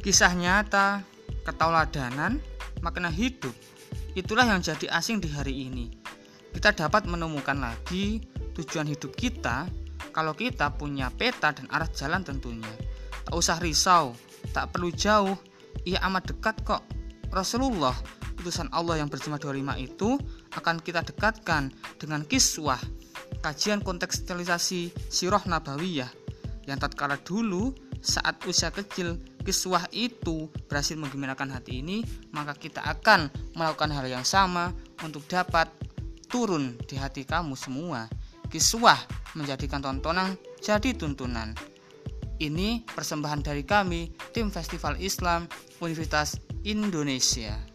Kisah nyata, ketauladanan, makna hidup, itulah yang jadi asing di hari ini. Kita dapat menemukan lagi tujuan hidup kita kalau kita punya peta dan arah jalan tentunya. Tak usah risau, tak perlu jauh, ia amat dekat kok. Rasulullah, utusan Allah yang berjumlah 25 itu akan kita dekatkan dengan kiswah, kajian kontekstualisasi sirah nabawiyah yang tatkala dulu saat usia kecil kiswah itu berhasil menggembirakan hati ini, maka kita akan melakukan hal yang sama untuk dapat turun di hati kamu semua. Kiswah menjadikan tontonan jadi tuntunan. Ini persembahan dari kami, tim Festival Islam Universitas Indonesia.